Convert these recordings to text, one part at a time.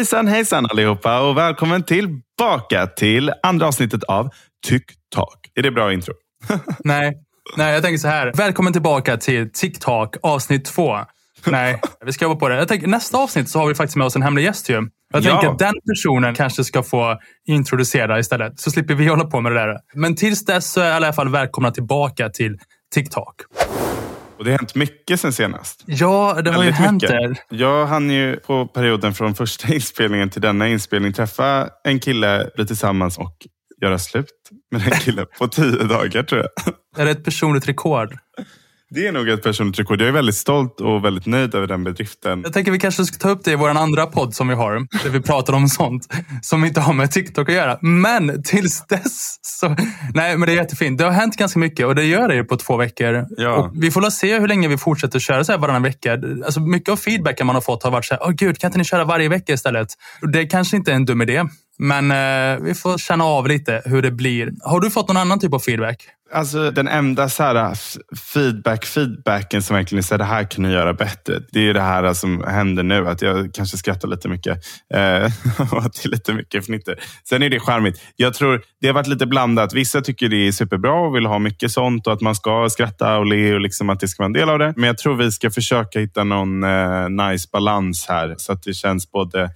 Hejsan hejsan allihopa och välkommen tillbaka till andra avsnittet av TikTok. Är det bra intro? Nej, nej, jag tänker så här. Välkommen tillbaka till TikTok avsnitt två. Nej, vi ska jobba på det. Jag tänker, nästa avsnitt så har vi faktiskt med oss en hemlig gäst. Ju. Jag tänker Ja. att den personen kanske ska få introducera istället. Så slipper vi hålla på med det där. Men tills dess så är alla i alla fall välkomna tillbaka till TikTok. Och det har hänt mycket sen senast. Ja, det har ju Väldigt hänt mycket. där. Jag hann ju på perioden från första inspelningen till denna inspelning träffa en kille, bli tillsammans och göra slut med den killen på tio dagar tror jag. Är det ett personligt rekord? Det är nog ett personligt rekord. Jag är väldigt stolt och väldigt nöjd över den bedriften. Jag tänker vi kanske ska ta upp det i vår andra podd som vi har. Där vi pratar om sånt som inte har med TikTok att göra. Men tills dess så... Nej, men det är jättefint. Det har hänt ganska mycket och det gör det på två veckor. Ja. Och vi får se hur länge vi fortsätter köra så här varannan vecka. Alltså mycket av feedbacken man har fått har varit så här, åh gud, kan inte ni köra varje vecka istället? Och Det kanske inte är en dum idé. Men eh, vi får känna av lite hur det blir. Har du fått någon annan typ av feedback? Alltså den enda så här, eh, feedback, feedbacken som verkligen säger det här kan ni göra bättre. Det är det här eh, som händer nu. Att jag kanske skrattar lite mycket. Eh, och att det är lite mycket fnitter. Sen är det charmigt. Jag tror det har varit lite blandat. Vissa tycker det är superbra och vill ha mycket sånt och att man ska skratta och le och liksom att det ska vara en del av det. Men jag tror vi ska försöka hitta någon eh, nice balans här så att det känns både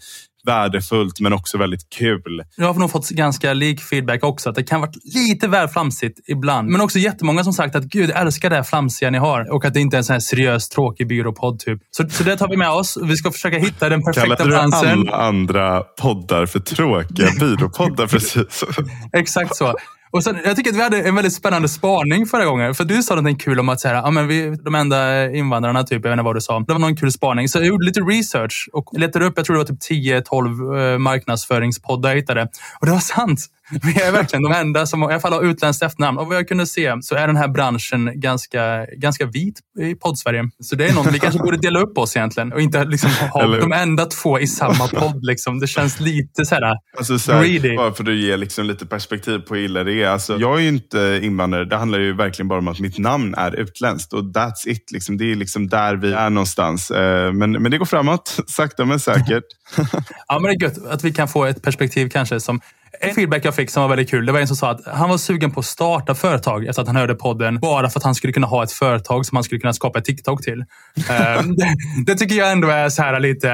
värdefullt men också väldigt kul. Jag har nog fått ganska lik feedback också. Att det kan vara lite väl flamsigt ibland. Men också jättemånga som sagt att gud, jag älskar det här flamsiga ni har. Och att det inte är en sån här seriös, tråkig byråpodd. Typ. Så, så det tar vi med oss. Vi ska försöka hitta den perfekta Kallade du balansen. alla andra poddar för tråkiga byråpoddar precis? Exakt så. Och sen, jag tycker att vi hade en väldigt spännande spaning förra gången. För du sa någonting kul om att så här, ah, men vi, de enda invandrarna, typ, jag vet inte vad du sa. Det var någon kul spaning. Så jag gjorde lite research och letade upp, jag tror det var typ 10-12 eh, marknadsföringspoddar jag hittade. Och det var sant. Vi är verkligen de enda som i alla fall har utländskt efternamn. Och vad jag kunde se så är den här branschen ganska, ganska vit i poddsverige. Så det är något vi kanske borde dela upp oss egentligen. Och inte liksom ha de enda två i samma podd. Liksom. Det känns lite så här, Alltså så här, Greedy. bara för att ge liksom lite perspektiv på hur illa det är. Alltså, jag är ju inte invandrare. Det handlar ju verkligen bara om att mitt namn är utländskt. Och that's it. Liksom. Det är liksom där vi är någonstans. Eh, Men, men det går framåt, sakta men säkert. Ja, men det är gött att vi kan få ett perspektiv kanske som en feedback jag fick som var väldigt kul, det var en som sa att han var sugen på att starta företag efter att han hörde podden. Bara för att han skulle kunna ha ett företag som han skulle kunna skapa ett TikTok till. Ehm, det, det tycker jag ändå är så här lite...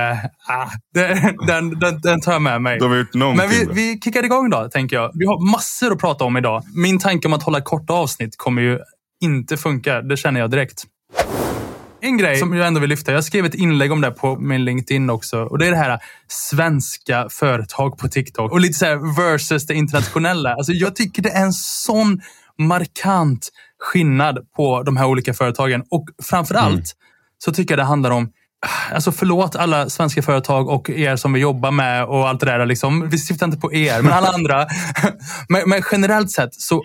Ah, det, den, den, den tar jag med mig. De har gjort någonting. Men vi, vi kickar igång då, tänker jag. Vi har massor att prata om idag. Min tanke om att hålla korta avsnitt kommer ju inte funka. Det känner jag direkt. En grej som jag ändå vill lyfta. Jag skrev ett inlägg om det på min LinkedIn också. Och Det är det här svenska företag på TikTok. Och lite så här versus det internationella. Alltså jag tycker det är en sån markant skillnad på de här olika företagen. Och framför allt så tycker jag det handlar om Alltså förlåt alla svenska företag och er som vi jobbar med och allt det där. Liksom. Vi syftar inte på er, men alla andra. men, men generellt sett, så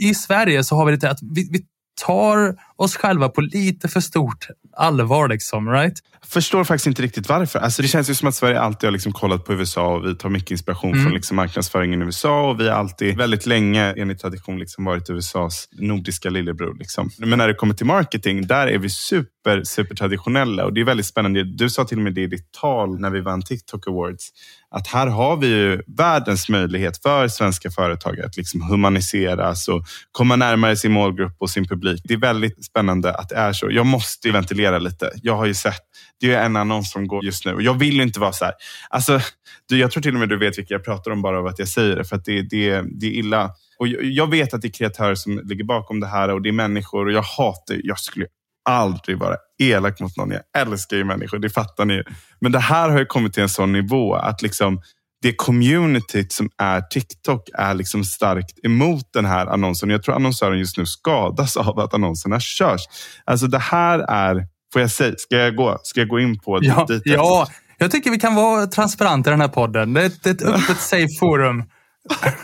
i Sverige så har vi lite att vi, vi tar oss själva på lite för stort allvar. Liksom, right? Förstår faktiskt inte riktigt varför. Alltså det känns ju som att Sverige alltid har liksom kollat på USA och vi tar mycket inspiration Mm. från liksom marknadsföringen i USA. Och vi har alltid väldigt länge, enligt tradition, liksom varit USAs nordiska lillebror. Liksom. Men när det kommer till marketing, där är vi super, super traditionella. Och det är väldigt spännande. Du sa till och med det i ditt tal när vi vann TikTok Awards. Att här har vi ju världens möjlighet för svenska företag att liksom humaniseras och komma närmare sin målgrupp och sin publik. Det är väldigt spännande att det är så. Jag måste ventilera lite. Jag har ju sett, det är en annons som går just nu och jag vill inte vara så här. Alltså, du, jag tror till och med du vet vilka jag pratar om bara av att jag säger det, för att det, det, det är illa. Och jag, jag vet att det är kreatörer som ligger bakom det här och det är människor och jag hatar, jag skulle aldrig vara elak mot någon. Jag älskar ju människor, det fattar ni ju. Men det här har ju kommit till en sån nivå att liksom det communityt som är TikTok är liksom starkt emot den här annonsen. Jag tror annonsören just nu skadas av att annonserna körs. Alltså det här är, får jag säga, ska jag gå, ska jag gå in på Ja, dit? ja, jag tycker vi kan vara transparenta i den här podden. Det är ett, ett öppet, safe forum.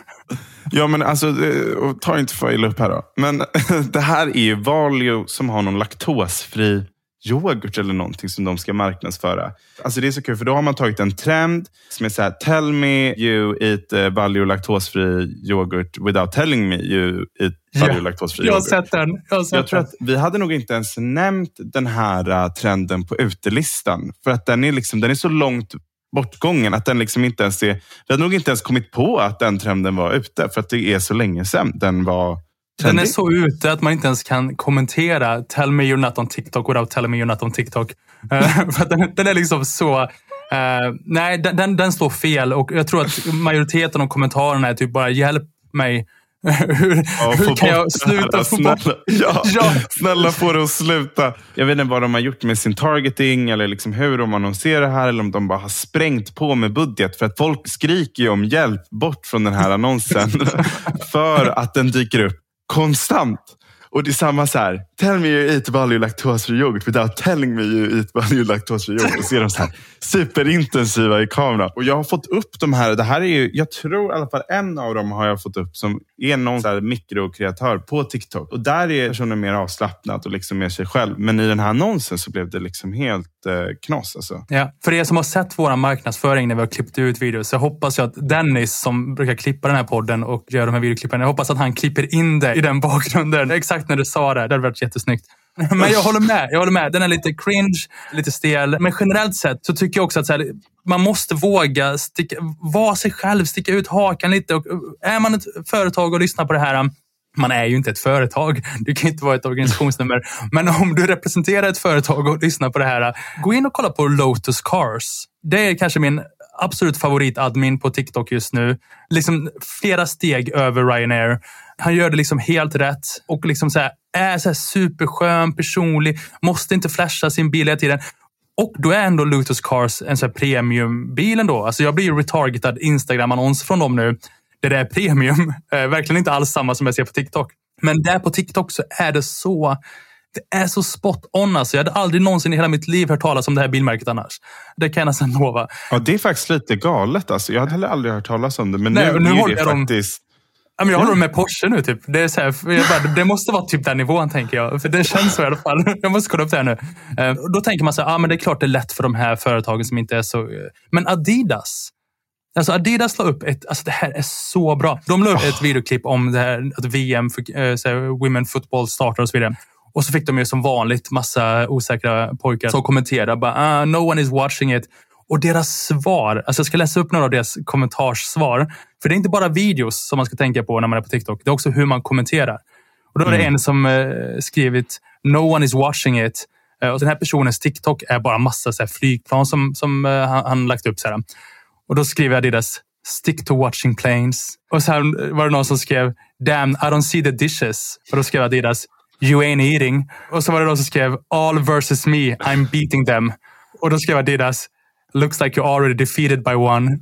Ja, men alltså, ta inte för illa upp här då. Men det här är ju Valio som har någon laktosfri yoghurt eller någonting som de ska marknadsföra. Alltså det är så kul, för då har man tagit en trend som är så här, tell me you eat uh, Valio laktosfri yoghurt without telling me you eat Valio laktosfri Jag yoghurt. sett den. Jag, har sett Jag tror den. att vi hade nog inte ens nämnt den här uh, trenden på utelistan. För att den är, liksom, den är så långt bortgången. Att den liksom inte ens är, vi hade nog inte ens kommit på att den trenden var ute för att det är så länge sedan den var den är så ute att man inte ens kan kommentera “Tell me you're not on TikTok without telling me you're not on TikTok”. för den, den, är liksom så... Uh, nej, den, den, den står fel och jag tror att majoriteten av kommentarerna är typ bara “Hjälp mig” hur, ja, hur kan jag sluta få bort ja, ja. Snälla få det att sluta. Jag vet inte vad de har gjort med sin targeting eller liksom hur de annonserar här eller om de bara har sprängt på med budget. För att folk skriker ju om hjälp bort från den här annonsen för att den dyker upp konstant. Och det är samma så här. Tell me you eat value lactose free yoghurt without telling me you eat value lactose free yoghurt. Och så är de så här superintensiva i kameran. Och jag har fått upp de här. Det här är ju, jag tror i alla fall en av dem har jag fått upp som är någon så här mikrokreatör på TikTok. Och där är personen mer avslappnad och liksom mer sig själv. Men i den här annonsen så blev det liksom helt eh, knas. Alltså. Ja, för er som har sett vår marknadsföring när vi har klippt ut videos så hoppas jag att Dennis som brukar klippa den här podden och göra de här videoklippen. Jag hoppas att han klipper in det i den bakgrunden. Exakt när du sa det. Det hade varit jättesnyggt. Men jag håller med. Jag håller med. Den är lite cringe, lite stel. Men generellt sett så tycker jag också att här, man måste våga sticka, vara sig själv, sticka ut hakan lite. Och eh, är man ett företag och lyssnar på det här eh, man är ju inte ett företag. Du kan inte vara ett organisationsnummer. Men om du representerar ett företag och lyssnar på det här, eh, gå in och kolla på Lotus Cars. Det är kanske min absolut favoritadmin på TikTok just nu. Liksom flera steg över Ryanair. Han gör det liksom helt rätt och liksom så här, är så här superskön, personlig, måste inte flasha sin bil hela tiden. Och då är ändå Lotus Cars en så här premiumbil ändå. Alltså jag blir ju retargetad Instagram-annons från dem nu. Där det är premium. Eh, verkligen inte alls samma som jag ser på TikTok. Men där på TikTok så är det så det är så spot on. Alltså. Jag hade aldrig någonsin i hela mitt liv hört talas om det här bilmärket annars. Det kan jag nästan lova. Ja, det är faktiskt lite galet. Alltså. Jag hade heller aldrig hört talas om det. Men Nej, nu, nu är det faktiskt... De Ja, men jag håller med Porsche nu. Typ. Det, är så här, bara, det måste vara typ den nivån, tänker jag. För det känns så i alla fall. Jag måste kolla upp det här nu. Eh, då tänker man så här, ah, men det är klart det är lätt för de här företagen som inte är så... Eh, men Adidas. Alltså Adidas la upp ett, alltså det här är så bra. De la upp oh. ett videoklipp om det här, att VM, för, äh, så här, Women Football startar och så vidare. Och så fick de ju som vanligt massa osäkra pojkar som kommenterade bara, ah, no one is watching it. Och deras svar, alltså jag ska läsa upp några av deras kommentarssvar. För det är inte bara videos som man ska tänka på när man är på TikTok. Det är också hur man kommenterar. Och då är det mm. en som eh, skrivit “No one is watching it”. Eh, och den här personens TikTok är bara massa så här, flygplan som, som eh, han, han lagt upp. Så här. Och då skriver jag deras “Stick to watching planes”. Och sen var det någon som skrev “Damn, I don't see the dishes”. Och då skrev jag deras “You ain't eating”. Och så var det någon som skrev “All versus me, I'm beating them”. Och då skrev jag deras Looks like you're already defeated by one.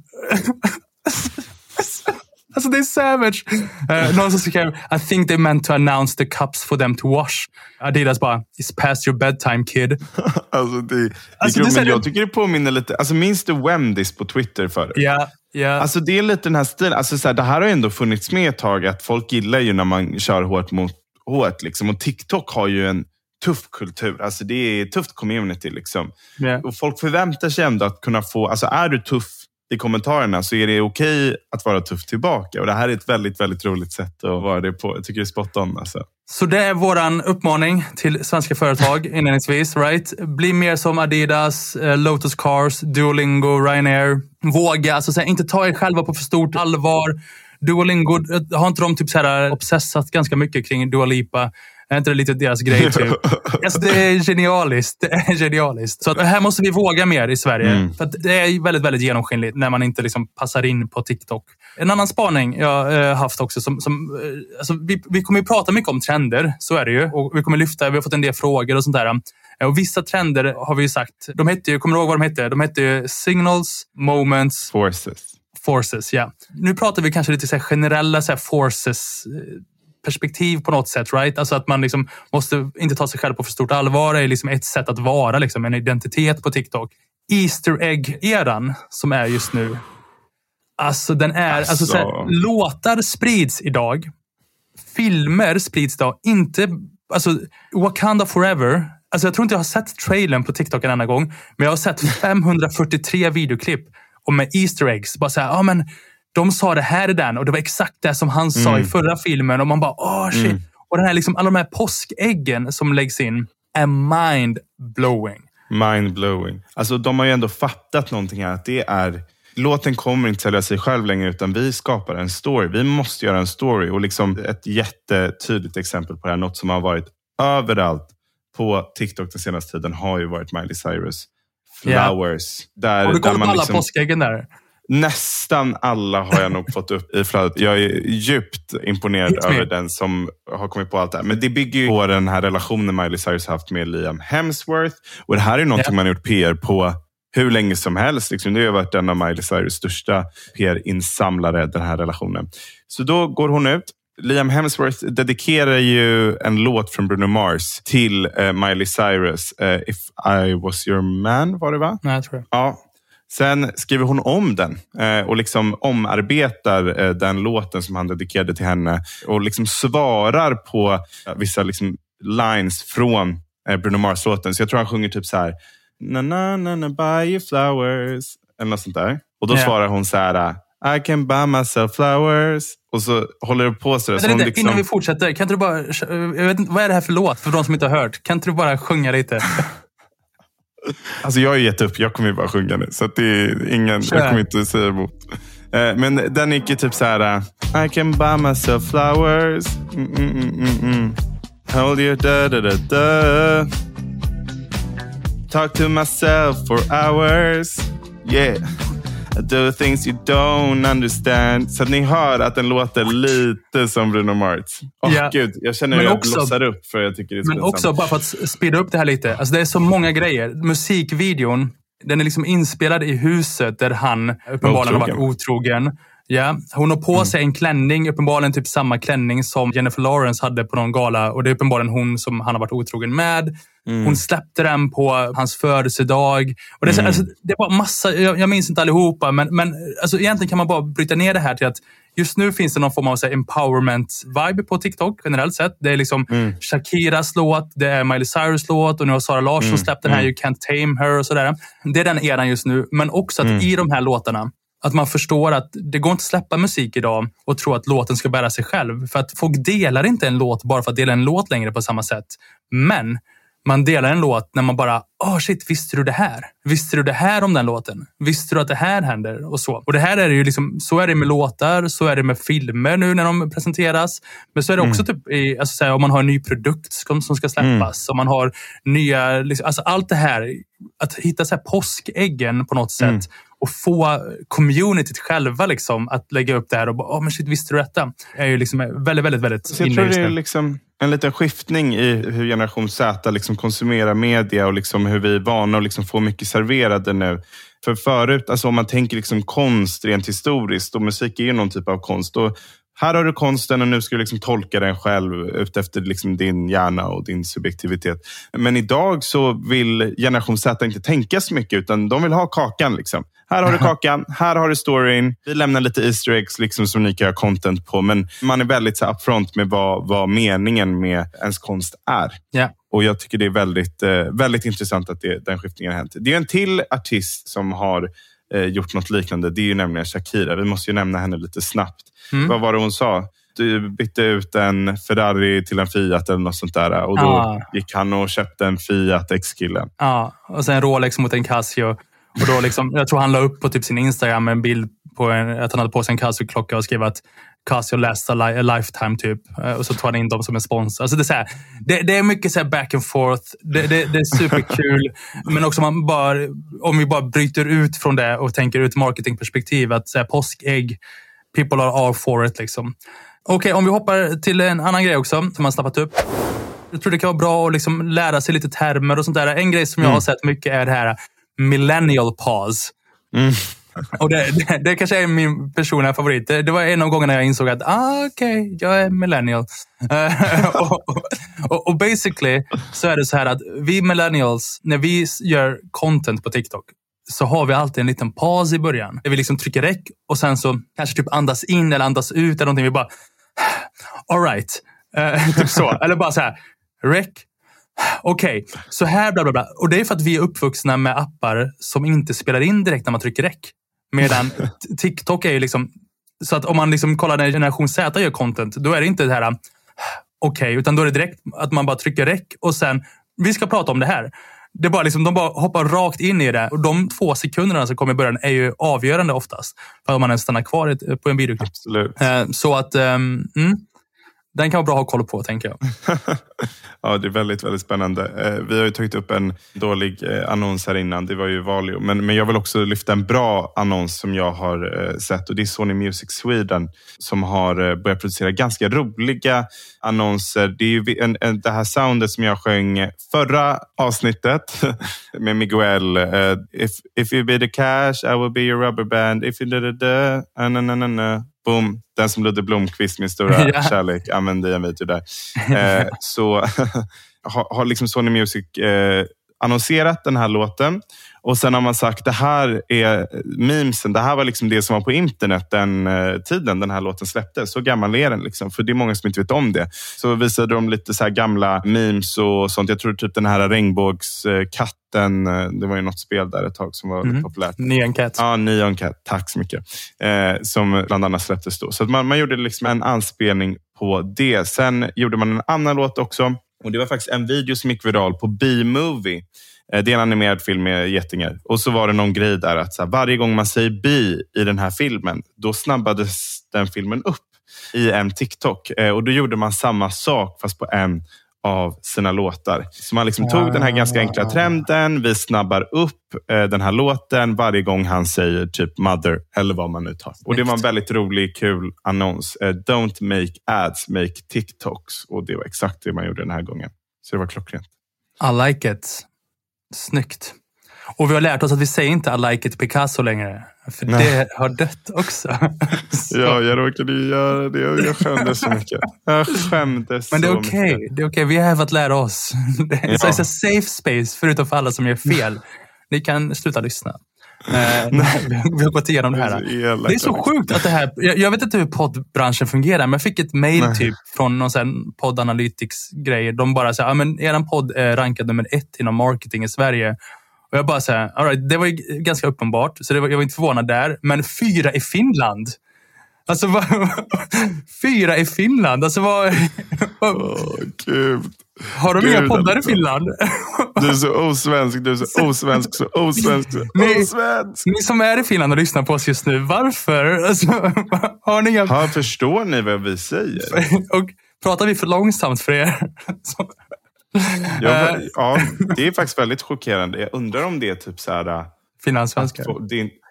Alltså det är savage. Uh, någon som skrev, I think they meant to announce the cups for them to wash. Adidas bara, it's past your bedtime kid. alltså det, det, alltså, det men jag tycker det påminner lite, alltså minns du Wemdis på Twitter förut? Ja. Yeah. Yeah. Alltså det är lite den här stilen. Alltså så här, det här har ändå funnits med ett tag. Att folk gillar ju när man kör hårt mot hårt. Liksom. Och TikTok har ju en tuff kultur. Alltså det är ett tufft community. Liksom. Yeah. Och folk förväntar sig ändå att kunna få... Alltså är du tuff i kommentarerna så är det okej okay att vara tuff tillbaka. Och Det här är ett väldigt, väldigt roligt sätt att vara det på. Jag tycker det är spot on. Alltså. Så det är vår uppmaning till svenska företag inledningsvis. Right? Bli mer som Adidas, eh, Lotus Cars, Duolingo, Ryanair. Våga, alltså, så här, inte ta er själva på för stort allvar. Duolingo, eh, har inte de typ så här obsessat ganska mycket kring Dua Lipa? Är inte det lite deras grej? Typ? alltså, det är genialiskt. Det är genialiskt. Så att, här måste vi våga mer i Sverige. Mm. För det är väldigt, väldigt genomskinligt när man inte liksom passar in på TikTok. En annan spaning jag äh, haft också. Som, som, äh, alltså, vi, vi kommer ju prata mycket om trender, så är det ju. Och vi kommer lyfta, vi har fått en del frågor och sånt där. Eh, och vissa trender har vi ju sagt, de hette ju, kommer du ihåg vad de hette? De hette ju signals, moments, forces. Forces, ja. Nu pratar vi kanske lite så generella så forces perspektiv på något sätt. right? Alltså att man liksom måste inte ta sig själv på för stort allvar är liksom ett sätt att vara, liksom, en identitet på TikTok. Easter egg-eran som är just nu. Alltså den är... Alltså. Alltså, här, låtar sprids idag. Filmer sprids idag. Inte... Alltså, Wakanda Forever. Alltså, jag tror inte jag har sett trailern på TikTok en enda gång. Men jag har sett 543 videoklipp och med Easter eggs. Bara så här, ah, men de sa det här är den och det var exakt det som han sa mm. i förra filmen. Och man bara, åh oh, shit. Mm. Och den här, liksom, alla de här påskäggen som läggs in är mind-blowing. Mind-blowing. Alltså de har ju ändå fattat någonting här. Att det är, låten kommer inte sälja sig själv längre utan vi skapar en story. Vi måste göra en story. Och liksom ett jättetydligt exempel på det här, något som har varit överallt på TikTok den senaste tiden har ju varit Miley Cyrus. Flowers. Där, har du kollat på alla liksom, påskäggen där? Nästan alla har jag nog fått upp i flödet. Jag är djupt imponerad över den som har kommit på allt det här. Men det bygger ju på den här relationen Miley Cyrus haft med Liam Hemsworth. Och det här är någonting yeah. man har gjort PR på hur länge som helst. Liksom. Det har varit en av Miley Cyrus största PR-insamlare, den här relationen. Så då går hon ut. Liam Hemsworth dedikerar ju en låt från Bruno Mars till uh, Miley Cyrus. Uh, If I was your man, var det va? Nej, jag tror det. Ja, Sen skriver hon om den eh, och liksom omarbetar eh, den låten som han dedikerade till henne och liksom svarar på vissa liksom lines från eh, Bruno Mars-låten. Så jag tror han sjunger typ så här. Na, na, na, na, buy you flowers. Eller något sånt där. Och då yeah. svarar hon så här. I can buy myself flowers. Och så håller det på sådär. Så liksom... Innan vi fortsätter, kan inte du bara... Jag vet inte, vad är det här för låt för de som inte har hört? Kan inte du bara sjunga lite? Alltså jag har gett upp. Jag kommer ju bara sjunga nu. Så det är ingen, jag kommer inte säga emot. Eh, men den gick ju typ så här. Uh, I can buy myself flowers. Mm, mm, mm, mm, mm. Hold you da da da da. Talk to myself for hours. Yeah. Do things you don't understand. Så att ni hör att den låter lite som Bruno Mars. Oh, yeah. Gud, jag känner hur jag också, blossar upp för jag tycker det är Men också, bara för att speeda upp det här lite. Alltså det är så många grejer. Musikvideon, den är liksom inspelad i huset där han uppenbarligen har varit otrogen. Ja, hon har på mm. sig en klänning, uppenbarligen typ samma klänning som Jennifer Lawrence hade på någon gala. Och det är uppenbarligen hon som han har varit otrogen med. Mm. Hon släppte den på hans födelsedag. Och det, är, mm. alltså, det var massa, jag, jag, minns inte allihopa, men, men alltså, egentligen kan man bara bryta ner det här till att just nu finns det någon form av empowerment-vibe på TikTok generellt sett. Det är liksom mm. Shakiras låt, det är Miley Cyrus låt och nu har Sara Larsson mm. släppt den här mm. You Can't Tame Her och sådär. Det är den eran just nu. Men också att mm. i de här låtarna att man förstår att det går inte att släppa musik idag och tro att låten ska bära sig själv. För att folk delar inte en låt bara för att dela en låt längre på samma sätt. Men man delar en låt när man bara, oh shit, visste du det här? Visste du det här om den låten? Visste du att det här händer? Och så. Och det här är ju liksom, så är det med låtar, så är det med filmer nu när de presenteras. Men så är det också mm. typ i, alltså här, om man har en ny produkt som, som ska släppas. Mm. Om man har nya, liksom, alltså allt det här. Att hitta så här påskäggen på något sätt. Mm och få communityt själva liksom, att lägga upp det här och bara, oh, men shit, visste du detta? är ju liksom väldigt, väldigt, väldigt Så Jag tror det är liksom en liten skiftning i hur generation Z liksom konsumerar media och liksom hur vi är vana att liksom få mycket serverade nu. För förut, alltså om man tänker liksom konst rent historiskt och musik är ju någon typ av konst. Och här har du konsten och nu ska du liksom tolka den själv utefter liksom din hjärna och din subjektivitet. Men idag så vill generation Z inte tänka så mycket utan de vill ha kakan. Liksom. Här har du kakan, här har du storyn. Vi lämnar lite Easter eggs liksom, som ni kan göra content på. Men man är väldigt så upfront med vad, vad meningen med ens konst är. Yeah. Och Jag tycker det är väldigt, eh, väldigt intressant att det, den skiftningen har hänt. Det är en till artist som har eh, gjort något liknande. Det är ju nämligen Shakira. Vi måste ju nämna henne lite snabbt. Mm. Vad var det hon sa? Du bytte ut en Ferrari till en Fiat eller något sånt där. Och då ah. gick han och köpte en Fiat X-killen. Ja, och sen Rolex mot en Casio. Och då liksom, jag tror han la upp på typ sin Instagram en bild på en, att han hade på sig en Casio-klocka och skrev att Casio last a, li a lifetime typ. Eh, och så tog han in dem som en sponsor. Alltså det, är så här, det, det, är mycket så back and forth. Det, det, det är superkul. men också man bara, om vi bara bryter ut från det och tänker ur ett marketingperspektiv. Att så här, påskägg, people are all for it. Liksom. Okej, okay, om vi hoppar till en annan grej också som man snappat upp. Jag tror det kan vara bra att liksom lära sig lite termer och sånt där. En grej som jag mm. har sett mycket är det här millennial pause. Mm. Och det, det, det, kanske är min personliga favorit. Det, det var en av gångerna jag insåg att ah, okej, okay, jag är millennial. och, och, och, basically så är det så här att vi millennials, när vi gör content på TikTok, så har vi alltid en liten paus i början. Där vi liksom trycker räck och sen så kanske typ andas in eller andas ut eller någonting. Vi bara, alright. Uh, typ så. eller bara så här, räck, Okej, okay, så här bla bla bla. Och det är för att vi är uppvuxna med appar som inte spelar in direkt när man trycker räck. Medan TikTok är ju liksom... Så att om man liksom kollar när generation Z gör content, då är det inte det här okej, okay, utan då är det direkt att man bara trycker räck och sen, vi ska prata om det här. Det bara liksom, de bara hoppar rakt in i det. Och de två sekunderna som kommer i början är ju avgörande oftast. För att man ens stannar kvar på en videoklipp. Absolut. Eh, så att, um, mm, den kan vara bra att ha koll på, tänker jag. ja, det är väldigt, väldigt spännande. Eh, vi har ju tagit upp en dålig eh, annons här innan. Det var ju Valio. Men, men jag vill också lyfta en bra annons som jag har eh, sett. Och Det är Sony Music Sweden som har börjat producera ganska roliga annonser. Det är ju en, en, det här soundet som jag sjöng förra avsnittet med Miguel. if, if you be the cash, I will be your rubber band. If you da da da, na na na na boom, den som Ludde Blomqvist, min stora ja. kärlek, använde en video där. Eh, så har, har liksom Sony Music eh, annonserat den här låten. Och sen har man sagt det här är memesen. Det här var liksom det som var på internet den eh, tiden den här låten släpptes. Så gammal är den. Liksom, för det är många som inte vet om det. Så visade de lite så gamla memes och sånt. Jag tror typ den här regnbågskatten. Eh, det var ju något spel där ett tag som var mm. populärt. Neon Cat. Ja, Neon Cat. Tack så mycket. Eh, som bland annat släpptes då. Så man, man gjorde liksom en anspelning på det. Sen gjorde man en annan låt också. Och Det var faktiskt en video som gick viral på B-movie. Eh, det är en animerad film med getingar. Och så var det någon grej där att här, varje gång man säger bi i den här filmen, då snabbades den filmen upp i en TikTok. Eh, och då gjorde man samma sak fast på en av sina låtar. Så man liksom tog den här ganska enkla trenden. Vi snabbar upp eh, den här låten varje gång han säger typ mother eller vad man nu tar. Och Det var en väldigt rolig, kul annons. Don't make ads, make TikToks. Och det var exakt det man gjorde den här gången. Så det var klockrent. I like it. Snyggt. Och vi har lärt oss att vi säger inte I like it Picasso längre. För Nej. det har dött också. ja, jag råkade ju göra det jag skämdes så mycket. Jag skämdes Men det är okej. Okay. Det är okay. Vi för att lära oss. Det är ja. a safe space, förutom för alla som gör fel. Ni kan sluta lyssna. Eh, vi har gått igenom det här. Det är, så sjukt att det här... Jag, vet inte hur poddbranschen fungerar, men jag fick ett mail typ från någon podd analytics-grej. De bara sa, ja men er podd är rankad nummer ett inom marketing i Sverige. Och jag bara säger, all right, det var ganska uppenbart, så det var, jag var inte förvånad där. Men fyra i Finland. Alltså, vad, fyra i Finland? Alltså, vad... oh, Gud. Har de inga poddar i Finland? Du är så osvensk, du är så osvensk, så osvensk, så osvensk. Ni, ni som är i Finland och lyssnar på oss just nu, varför? Alltså, har ni inga... Ha, förstår ni vad vi säger? och pratar vi för långsamt för er? ja, eh. ja, det är faktiskt väldigt chockerande. Jag undrar om det är typ så här... Finanssvenskar?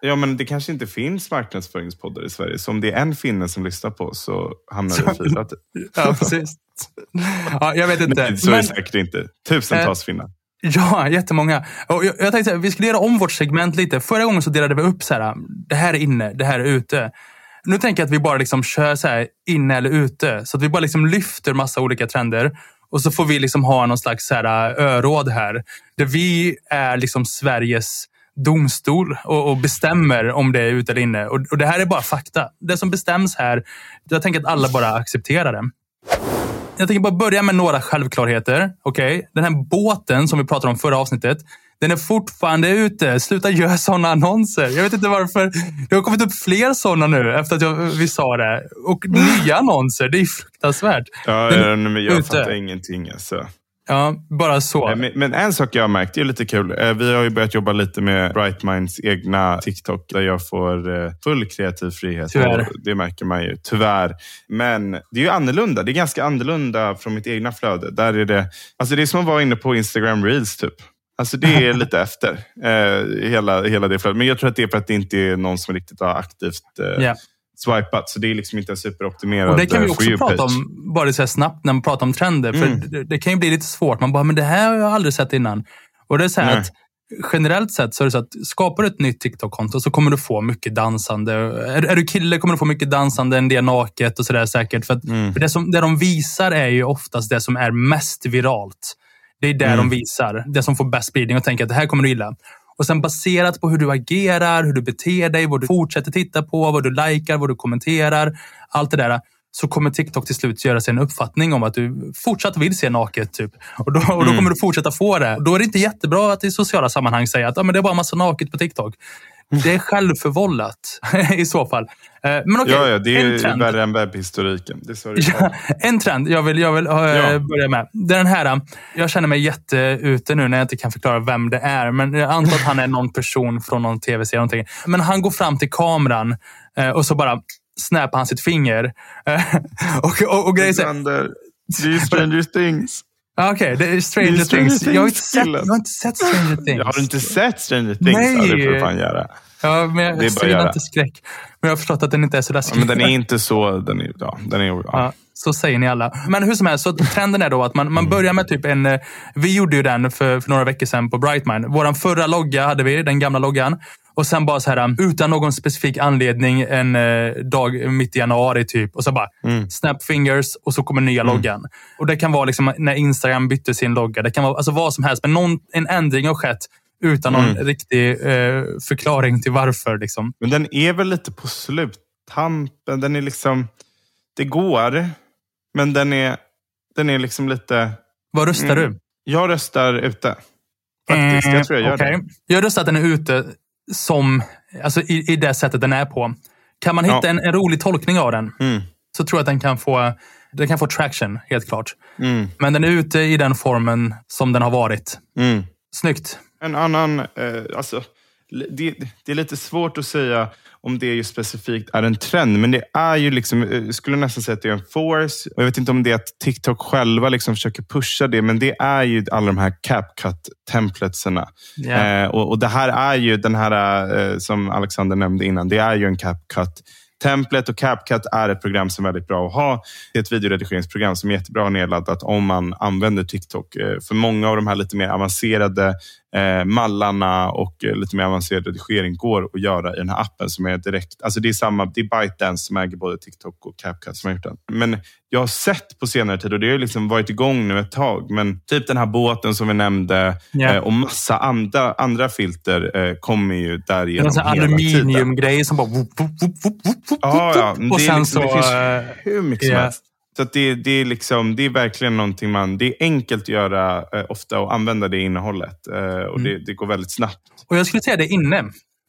Ja, men det kanske inte finns marknadsföringspoddar i Sverige. Så om det är en finne som lyssnar på så hamnar det i fyra. Typ. Ja, precis. Ja, jag vet inte. Nej, så är det säkert inte. Tusentals äh, finnar. Ja, jättemånga. Och jag, jag tänkte att vi skulle göra om vårt segment lite. Förra gången så delade vi upp så här, det här är inne, det här är ute. Nu tänker jag att vi bara liksom kör så här, inne eller ute. Så att vi bara liksom lyfter massa olika trender. Och så får vi liksom ha någon slags så här, öråd här. Där vi är liksom Sveriges domstol och, och, bestämmer om det är ute eller inne. Och, och, det här är bara fakta. Det som bestäms här, jag tänker att alla bara accepterar det. Jag tänker bara börja med några självklarheter. Okay? Den här båten som vi pratade om förra avsnittet. Den är fortfarande ute. Sluta göra sådana annonser. Jag vet inte varför. Det har kommit upp fler sådana nu efter att jag, vi sa det. Och nya annonser. Det är fruktansvärt. Ja, jag, jag fattar ingenting. Alltså. Ja, bara så. Men, men, en sak jag har märkt, det är lite kul. Eh, vi har ju börjat jobba lite med Brightminds egna TikTok där jag får eh, full kreativ frihet. Tyvärr. Det märker man ju, tyvärr. Men det är ju annorlunda. Det är ganska annorlunda från mitt egna flöde. Där är det, alltså det är som att vara inne på Instagram Reels typ. Alltså det är lite efter, eh, hela, hela det flödet. Men jag tror att det är för att det inte är någon som riktigt har aktivt eh, yeah swipat. Så det är liksom inte en superoptimerad Och Det kan vi också prata om, bara så snabbt när man pratar om trender. För mm. det, det, kan ju bli lite svårt. Man bara, men det här har jag aldrig sett innan. Och det är så att generellt sett så är det så att skapar du ett nytt TikTok-konto så kommer du få mycket dansande. Är, är, du kille kommer du få mycket dansande, en del naket och sådär säkert. För, att, mm. för det, som, det de visar är ju oftast det som är mest viralt. Det är det mm. de visar. Det som får bäst spridning och tänker att det här kommer du gilla. Och sen baserat på hur du agerar, hur du beter dig, vad du fortsätter titta på, vad du likar, vad du kommenterar. Allt det där så kommer TikTok till slut göra sig en uppfattning om att du fortsatt vill se naket. Typ. Och, då, och då mm. kommer du fortsätta få det. Och då är det inte jättebra att i sociala sammanhang säga att ah, men det är bara massa naket på TikTok. Det är självförvållat i så fall. Eh, Men okej, ja, ja, det en är trend. värre än webbhistoriken. Det du Ja, en trend jag vill, jag vill eh, Ja. börja med. Det är den här. eh, Jag känner mig jätteute nu när jag inte kan förklara vem det är. Men jag antar att han är någon person från någon tv-serie. Men han går fram till kameran och så bara snappar han sitt finger. Och, och, och är Alexander, det är Stranger Things. Ah, Okej, det är Stranger, Det är Stranger Things. Jag har, inte Things, sett, jag har inte sett Stranger Things. Har du inte sett Stranger Things? Nej. Ja, det får du fan göra. Ja, men jag Det är inte skräck. Men jag har förstått att den inte är så Ja, läskig. men den är inte så... Den är, ja, den är, ja. Ja, så säger ni alla. Men hur som helst, så trenden är då att man, man börjar med typ en... eh, Vi gjorde ju den för, för några veckor sedan på Brightmind. Vår förra logga hade vi, den gamla loggan. Och sen bara så här, utan någon specifik anledning, en eh, dag mitt i januari typ. Och så bara snap fingers och så kommer nya loggan. Och det kan vara liksom när Instagram bytte sin logga. Det kan vara alltså vad som helst. Men någon, en ändring har skett utan någon riktig eh, förklaring till varför. Liksom. Men den är väl lite på sluttampen. Den är liksom... Det går, men den är, den är liksom lite... Vad röstar Mm. du? Jag röstar ute. Faktiskt, jag tror jag gör Okej. det. Jag röstar att den är ute som, alltså i, i det sättet den är på. Kan man hitta Ja. en, en rolig tolkning av den Mm. så tror jag att den kan få, den kan få traction, helt klart. Mm. Men den är ute i den formen som den har varit. Mm. Snyggt. En annan... Eh, alltså, det, det är lite svårt att säga om det just specifikt är en trend, men det är ju liksom, eh, jag skulle nästan säga att det är en force. Och jag vet inte om det är att TikTok själva liksom försöker pusha det, men det är ju alla de här CapCut-templatesarna. Ja. Eh, och, och det här är ju den här, eh, som Alexander nämnde innan, det är ju en CapCut. Template och CapCut är ett program som är väldigt bra att ha. Det är ett videoredigeringsprogram som är jättebra nedladdat om man använder TikTok. Eh, För många av de här lite mer avancerade eh, mallarna och eh, lite mer avancerad redigering går att göra i den här appen som är direkt. Alltså det är samma, det är ByteDance som äger både TikTok och CapCut som har gjort den. Men jag har sett på senare tid och det har liksom varit igång nu ett tag. Men typ den här båten som vi nämnde Ja. eh, och massa andra, andra filter eh, kommer ju Det är därigenom en sån här hela tiden. aluminiumgrej som bara... Whoop, whoop, whoop, whoop, whoop, whoop, Ja, ja. och Det, är sen liksom, så... det finns eh, hur mycket som ja. helst. Så det, det, är liksom, det är verkligen någonting man... Det är enkelt att göra eh, ofta och använda det innehållet. Eh, och Mm. det, det går väldigt snabbt. Och jag skulle säga det inne.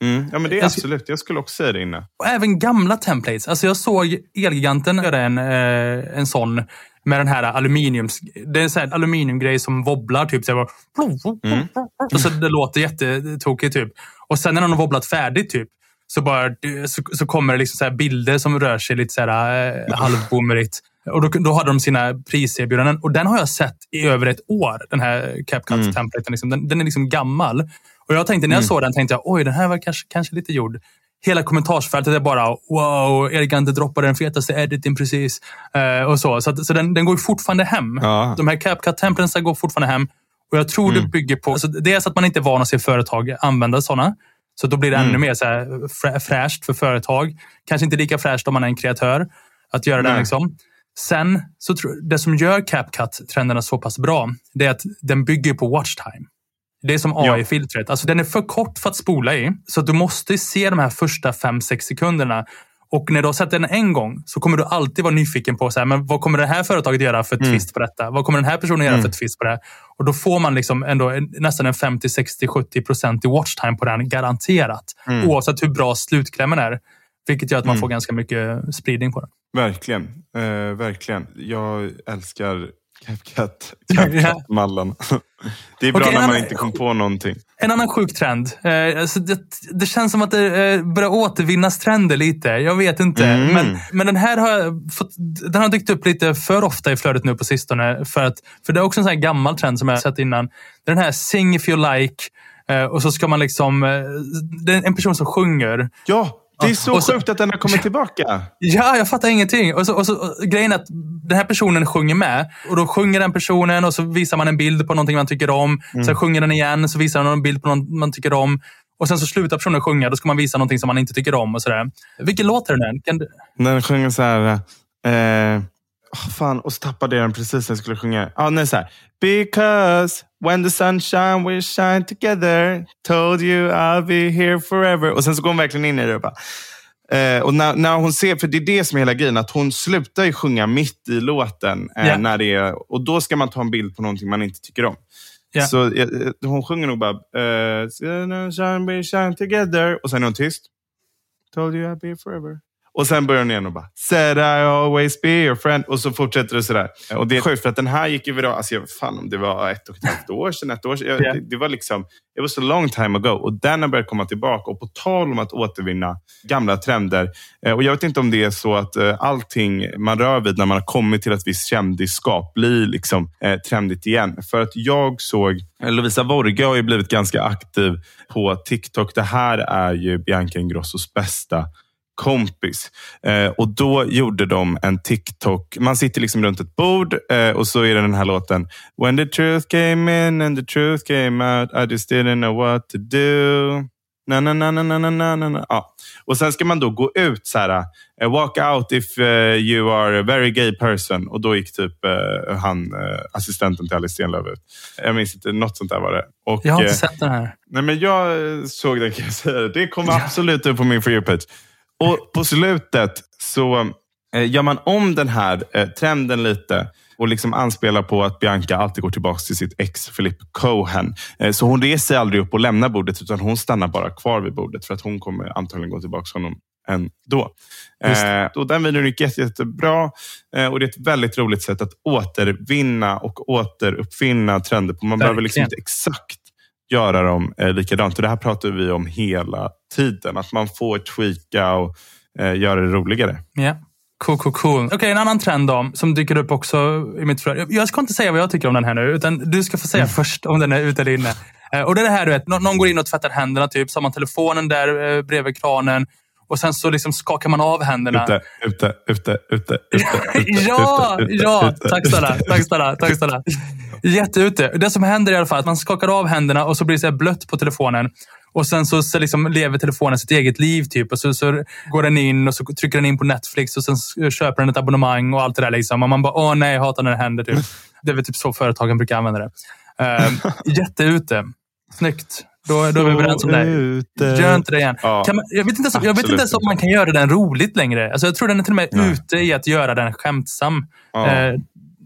Mm. Ja, men det är Jag absolut. Jag skulle också säga det inne. Och även gamla templates. Alltså jag såg Elgiganten göra en, eh, en sån med den här aluminiums... Det är en sån här aluminiumgrej som wobblar. Typ, så här, bara, Mm. och så det låter jättetokigt. Typ. Och sen när den har wobblat färdigt typ, så, bara, så, så kommer det liksom så här bilder som rör sig lite så här, eh, halvboomerigt. Och då, då hade de sina priserbjudanden. Och den har jag sett i över ett år. Den här CapCut-templaten. Liksom. Den, den är liksom gammal. Och jag tänkte, när jag såg den tänkte jag, oj, den här var kanske, kanske lite gjord. Hela kommentarsfältet är bara wow, Elgante droppade den fetaste editen precis. Eh, och så så, så den, den går fortfarande hem. Ja. De här CapCut-templatesen går fortfarande hem. Och jag tror det bygger på, alltså dels att man inte är van att se företag använda sådana. Så då blir det ännu mer så här frä- fräscht för företag. Kanske inte lika fräscht om man är en kreatör. Att göra den Nej. liksom. Sen, så det som gör CapCut-trenderna så pass bra, det är att den bygger på watchtime. Det är som Ja. AI-filtret. Alltså, den är för kort för att spola i, så du måste se de här första 5-6 sekunderna. Och när du har sett den en gång så kommer du alltid vara nyfiken på så här, men vad kommer det här företaget göra för twist på detta? Vad kommer den här personen göra för twist på det? Och då får man liksom ändå nästan en 50, 60, 70 procent i watchtime på den, garanterat. Oavsett hur bra slutklämmen är. Vilket gör att man får ganska mycket spridning på den. Verkligen. Eh, verkligen. Jag älskar CapCut. Ja. CapCut-mallen. Det är bra Okej, när man annan- inte kom på någonting. En annan sjuk trend. Eh, alltså det, det känns som att det eh, börjar återvinnas trender lite. Jag vet inte. Mm. Men, men den här har fått, den har dykt upp lite för ofta i flödet nu på sistone. För, att, för det är också en sån här gammal trend som jag har sett innan. Det är Den här Sing if you like. Eh, och så ska man liksom... Det är en person som sjunger. Ja, det är så och så- sjukt att den har kommit tillbaka. Ja, jag fattar ingenting. Och så, och så, och grejen är att den här personen sjunger med. Och då sjunger den personen och så visar man en bild på någonting man tycker om. Sen sjunger den igen, så visar den en bild på något man tycker om. Och sen så slutar personen sjunga, då ska man visa någonting som man inte tycker om. och sådär. Vilken låt är det nu? Kan du... Den sjunger så här... Eh, oh, fan, och så tappade jag den precis när jag skulle sjunga. Ah, nej, så här. Because when the sunshine will shine together Told you I'll be here forever. Och sen så går hon verkligen in i det. och Bara. Eh, och när, när hon ser, för det är det som är hela grejen, att hon slutar ju sjunga mitt i låten. Eh, Ja. när det är, och då ska man ta en bild på någonting man inte tycker om. Ja. Så eh, hon sjunger nog bara eh, shine, we shine together och sen är hon tyst. Told you I'd be forever. Och sen börjar hon igen och bara Said I always be your friend. Och så fortsätter det sådär. Och det är sjukt för att den här gick ju viral. Alltså jag, fan om det var ett och ett halvt år sedan, ett år sedan. Jag, Ja. det, det var liksom, it was a long time ago. Och den har börjat komma tillbaka. Och på tal om att återvinna gamla trender. Eh, och jag vet inte om det är så att eh, allting man rör vid när man har kommit till ett visst kändisskap blir liksom eh, trendigt igen. För att jag såg, Lovisa Vorge har ju blivit ganska aktiv på TikTok. Det här är ju Bianca Ingrossos bästa kompis. Eh, och då gjorde de en TikTok. Man sitter liksom runt ett bord eh, och så är det den här låten. When the truth came in and the truth came out I just didn't know what to do. Na, na, na, na, na, na, na. Ja. Och sen ska man då gå ut så här. Eh, walk out if uh, you are a very gay person. Och då gick typ uh, han, uh, assistenten till Alice Stenlöf ut. Jag minns inte, något sånt där var det. Och, jag har inte sett den här. Nej, men jag såg den kan jag säga. Det kom absolut upp på min for you page. Och på slutet så eh, gör man om den här eh, trenden lite och liksom anspelar på att Bianca alltid går tillbaka till sitt ex Philip Cohen. Eh, så hon reser aldrig upp och lämnar bordet utan hon stannar bara kvar vid bordet för att hon kommer antagligen gå tillbaka till honom ändå. Eh, och den videon gick jätte, jättebra eh, och det är ett väldigt roligt sätt att återvinna och återuppfinna trender på. Man behöver liksom Verkligen. inte exakt göra dem eh, likadant. Och det här pratar vi om hela tiden. Att man får tweaka och eh, göra det roligare. Ja. Cool, cool, cool. Okej, en annan trend då, som dyker upp också i mitt flöde. Jag ska inte säga vad jag tycker om den här nu, utan du ska få säga först om den är ute eller inne. Eh, Och det är det här, du vet, nå- någon går in och tvättar händerna, typ, så har man telefonen där eh, bredvid kranen och sen så liksom skakar man av händerna. Ute, ute, ute, ute, ute, ute, ja, ute, ute, ja. ute, Tack snälla. Tack snälla. Tack snälla. Jätteute. Det som händer i alla fall är att man skakar av händerna och så blir det så blött på telefonen. Och sen så, så liksom lever telefonen sitt eget liv. typ. Och så, så går den in och så trycker den in på Netflix och sen köper den ett abonnemang och allt det där. Liksom. Och man bara, åh nej, jag hatar när det händer. Typ. Det är väl typ så företagen brukar använda det. Uh, jätteute. Snyggt. Då, då är vi överens om det. Gör inte det igen. Ja. Man, jag, vet inte jag vet inte ens om man kan göra den roligt längre. Alltså, jag tror den är till och med Nej. ute i att göra den skämtsam. Ja. Eh,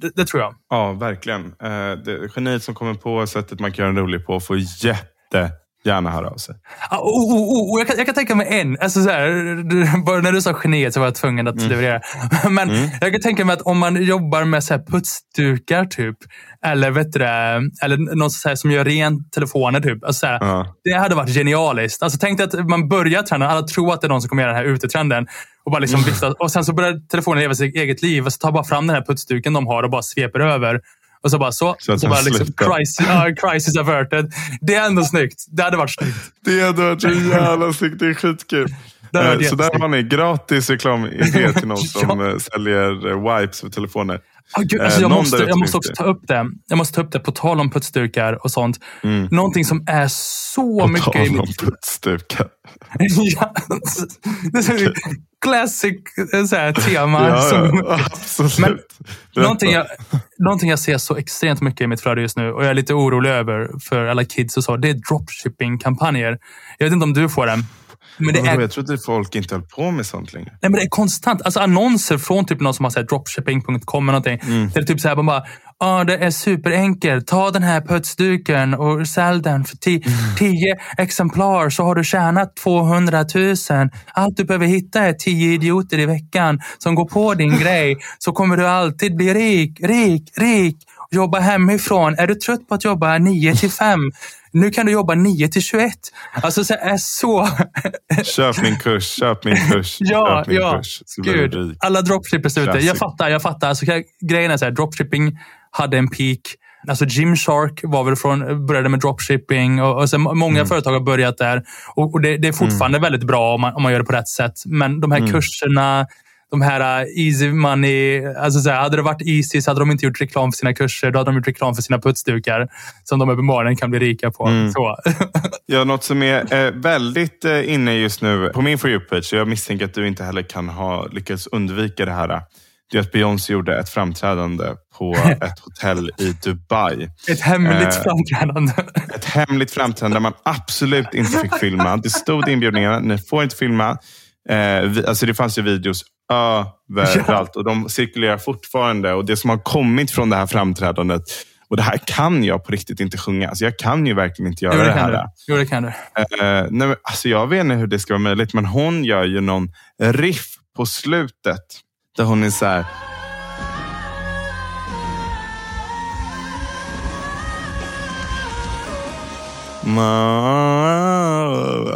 det, det tror jag. Ja, verkligen. Eh, det, geniet som kommer på sättet man kan göra den rolig på får jättegärna höra av sig. Ah, oh, oh, oh, oh, jag, kan, jag kan tänka mig en. Alltså, så här, bara när du sa geniet så var jag tvungen att leverera. Men jag kan tänka mig att om man jobbar med så här putsdukar typ. Eller, vet du, eller någon så här, som gör rent telefoner. Typ. Alltså, så här, Ja. Det hade varit genialiskt. Alltså, tänk dig att man börjar trenden, alla tror att det är någon som kommer göra den här utetrenden. Och, bara liksom vifta, och sen så börjar telefonen leva sitt eget liv. Och så tar bara fram den här putsduken de har och bara sveper över. Och så bara så. Så så bara liksom, crisis, ja, crisis averted. Det är ändå snyggt. Det hade varit snyggt. Det hade varit så jävla snyggt. Det är skitkul. Det Eh, Så där har ni gratis reklamidé till någon som Ja. eh, säljer eh, wipes för telefoner. Ah, gud, Eh, alltså jag, måste, jag måste också ta upp det. Jag måste ta upp det på tal om putsdukar och sånt. Någonting som är så På mycket i tal om putsdukar. ja, det är så classic eh, så här, tema. Ja, som, ja, absolut. Men någonting, jag, någonting jag ser så extremt mycket i mitt flöde just nu och jag är lite orolig över för alla kids och så. Det är dropshipping-kampanjer. Jag vet inte om du får den. Men det Vadå, är Jag trodde folk inte höll på med sånt längre. Nej, men det är konstant. Alltså annonser från typ någon som har dropshipping.com eller någonting. Mm. Det är typ så här, man bara, ah, det är superenkelt. Ta den här putsduken och sälj den för ti- Mm. 10 exemplar så har du tjänat 200 000. Allt du behöver hitta är 10 idioter i veckan som går på din grej. Så kommer du alltid bli rik, rik, rik. Jobba hemifrån. Är du trött på att jobba 9 till 5? Nu kan du jobba 9 till 21. Alltså så är så... Köp min kurs, köp min kurs, Ja, köp min ja. kurs. Gud, alla dropshippers ute. Jag fattar, jag fattar. Alltså, grejen är så här, dropshipping hade en peak. Alltså Gymshark var väl från, började med dropshipping och, och sen många Mm. företag har börjat där. Och, och det, det är fortfarande väldigt bra om man, om man gör det på rätt sätt. Men de här Mm. kurserna, de här uh, easy money. Alltså så här, hade det varit easy så hade de inte gjort reklam för sina kurser. Då hade de gjort reklam för sina putsdukar som de uppenbarligen kan bli rika på. Mm. Så. Ja, något som är eh, väldigt eh, inne just nu på min For You-page, jag misstänker att du inte heller kan ha lyckats undvika det här. Det är att Beyoncé gjorde ett framträdande på ett hotell i Dubai. Ett hemligt Eh, framträdande. Ett hemligt framträdande där man absolut inte fick filma. Det stod i inbjudningarna, ni får inte filma. Eh, vi, alltså det fanns ju videos överallt och de cirkulerar fortfarande. Och Det som har kommit från det här framträdandet Och det här kan jag på riktigt inte sjunga. Alltså jag kan ju verkligen inte göra Jo, det, det här. du. Jo, det kan du. Eh, nej, men, alltså jag vet inte hur det ska vara möjligt, men hon gör ju någon riff på slutet. Där hon är så här...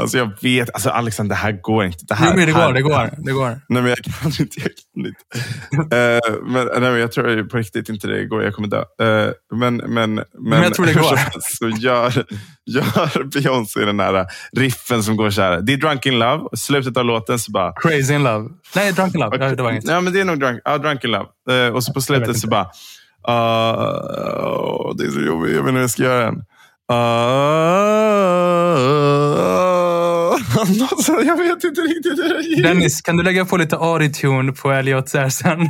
Alltså jag vet, alltså Alexander, det här går inte. Det här, Jo, men det går, det går. Det går. Nej, men jag kan inte. Jag, kan inte. Eh, men, nej, men jag tror på riktigt inte det går. Jag kommer dö. Eh, men, men, men, jag tror det går. Så gör, gör Beyoncé den här riffen som går så här. Det är Drunk in Love. Slutet av låten så bara... Crazy in love. Nej, drunk in love. Ja, det var inget. Ja, men det är nog Drunk, ja, drunk in Love. Eh, och så på slutet så bara... Uh, det är så jobbigt. Jag vet inte hur jag ska göra den. Uh, alltså, jag vet inte riktigt hur det gick. Dennis, kan du lägga på lite autotune på Elliot där sen?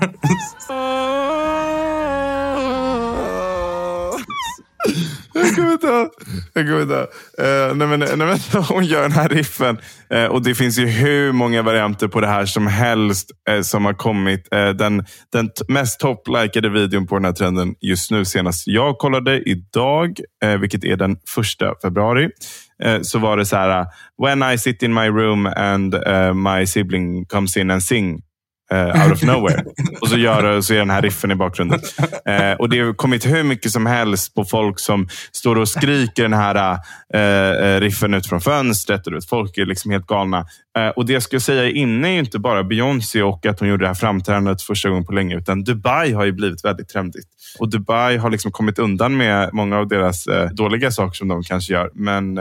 Jag. Jag eh, nej, men, nej, men, hon gör den här riffen. Uh, och Det finns ju hur många varianter på det här som helst uh, som har kommit. Den den mest topplikade videon på den här trenden just nu senast jag kollade idag, vilket är den första februari, så var det så här. When I sit in my room and my sibling comes in and sing Uh, out of nowhere. och så gör så är den här riffen i bakgrunden. Uh, och Det har kommit hur mycket som helst på folk som står och skriker den här uh, riffen ut från fönstret. Och vet, folk är liksom helt galna. Och Det jag skulle säga inne är inte bara Beyoncé och att hon gjorde det här framträdandet första gången på länge. Utan Dubai har ju blivit väldigt trendigt. Och Dubai har liksom kommit undan med många av deras dåliga saker som de kanske gör. Men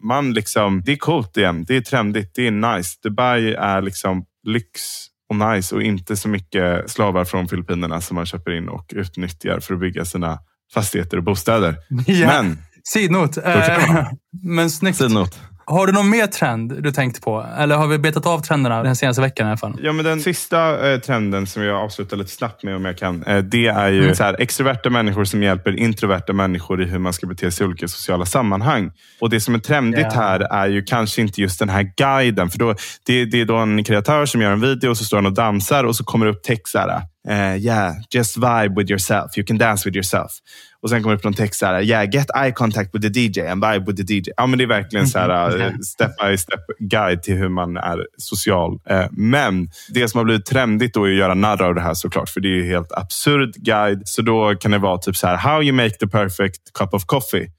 man liksom, det är coolt igen. Det är trendigt. Det är nice. Dubai är liksom lyx och nice och inte så mycket slavar från Filippinerna som man köper in och utnyttjar för att bygga sina fastigheter och bostäder. Ja. Men, Sidnot. Eh, men snyggt. sidnot. Har du någon mer trend du tänkt på? Eller har vi betat av trenderna den senaste veckan i alla fall? Ja, men den sista eh, trenden som jag avslutar lite snabbt med om jag kan. Eh, det är ju så här, extroverta människor som hjälper introverta människor i hur man ska bete sig i olika sociala sammanhang. Och Det som är trendigt Ja. här är ju kanske inte just den här guiden. För då, det, det är då en kreatör som gör en video och så står han och dansar och så kommer det upp text så här. Eh, yeah, just vibe with yourself. You can dance with yourself. Och sen kommer det upp någon text så här. Yeah, get eye contact with the DJ and vibe with the DJ. Ja, men det är verkligen så här, eh, step by step guide till hur man är social. Eh, Men det som har blivit trendigt då är att göra narr av det här såklart. För det är ju helt absurd guide. Så då kan det vara typ så här. How you make the perfect cup of coffee.